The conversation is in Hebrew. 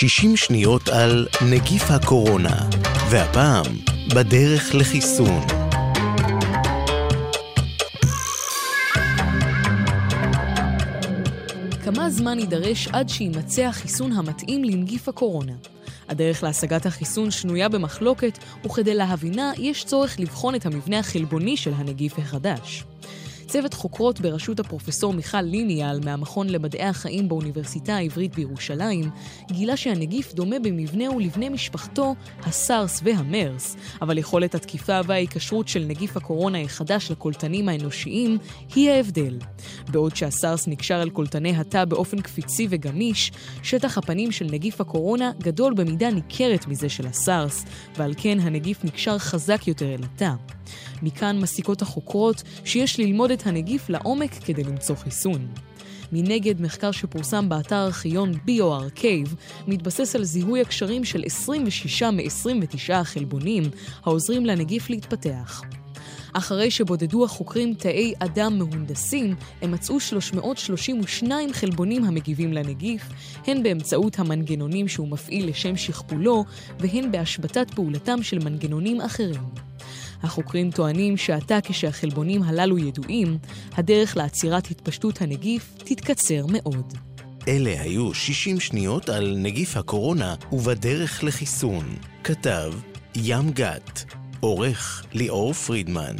60 שניות על נגיף הקורונה, והפעם בדרך לחיסון. כמה זמן יידרש עד שיימצא החיסון המתאים לנגיף הקורונה? הדרך להשגת החיסון שנויה במחלוקת, וכדי להבינה יש צורך לבחון את המבנה החלבוני של הנגיף החדש. צוות חוקרות בראשות הפרופסור מיכל ליניאל מהמכון למדעי החיים באוניברסיטה העברית בירושלים גילה שהנגיף דומה במבנה ולבני משפחתו, הסארס והמרס, אבל יכולת התקיפה וההיקשרות של נגיף הקורונה החדש לקולטנים האנושיים היא ההבדל. בעוד שהסארס נקשר אל קולטני התא באופן קפיצי וגמיש, שטח הפנים של נגיף הקורונה גדול במידה ניכרת מזה של הסארס, ועל כן הנגיף נקשר חזק יותר אל התא. מכאן מסיקות החוקרות שיש ללמוד את הנגיף לעומק כדי למצוא חיסון. מנגד, מחקר שפורסם באתר ארכיון ביו-ארכייב מתבסס על זיהוי הקשרים של 26 מ-29 החלבונים העוזרים לנגיף להתפתח. אחרי שבודדו החוקרים תאי אדם מהונדסים, הם מצאו 332 חלבונים המגיבים לנגיף, הן באמצעות המנגנונים שהוא מפעיל לשם שכפולו, והן בהשבתת פעולתם של מנגנונים אחרים. החוקרים טוענים שעתה כשהחלבונים הללו ידועים, הדרך לעצירת התפשטות הנגיף תתקצר מאוד. אלה היו 60 שניות על נגיף הקורונה ובדרך לחיסון. כתב ים גת, עורך ליאור פרידמן.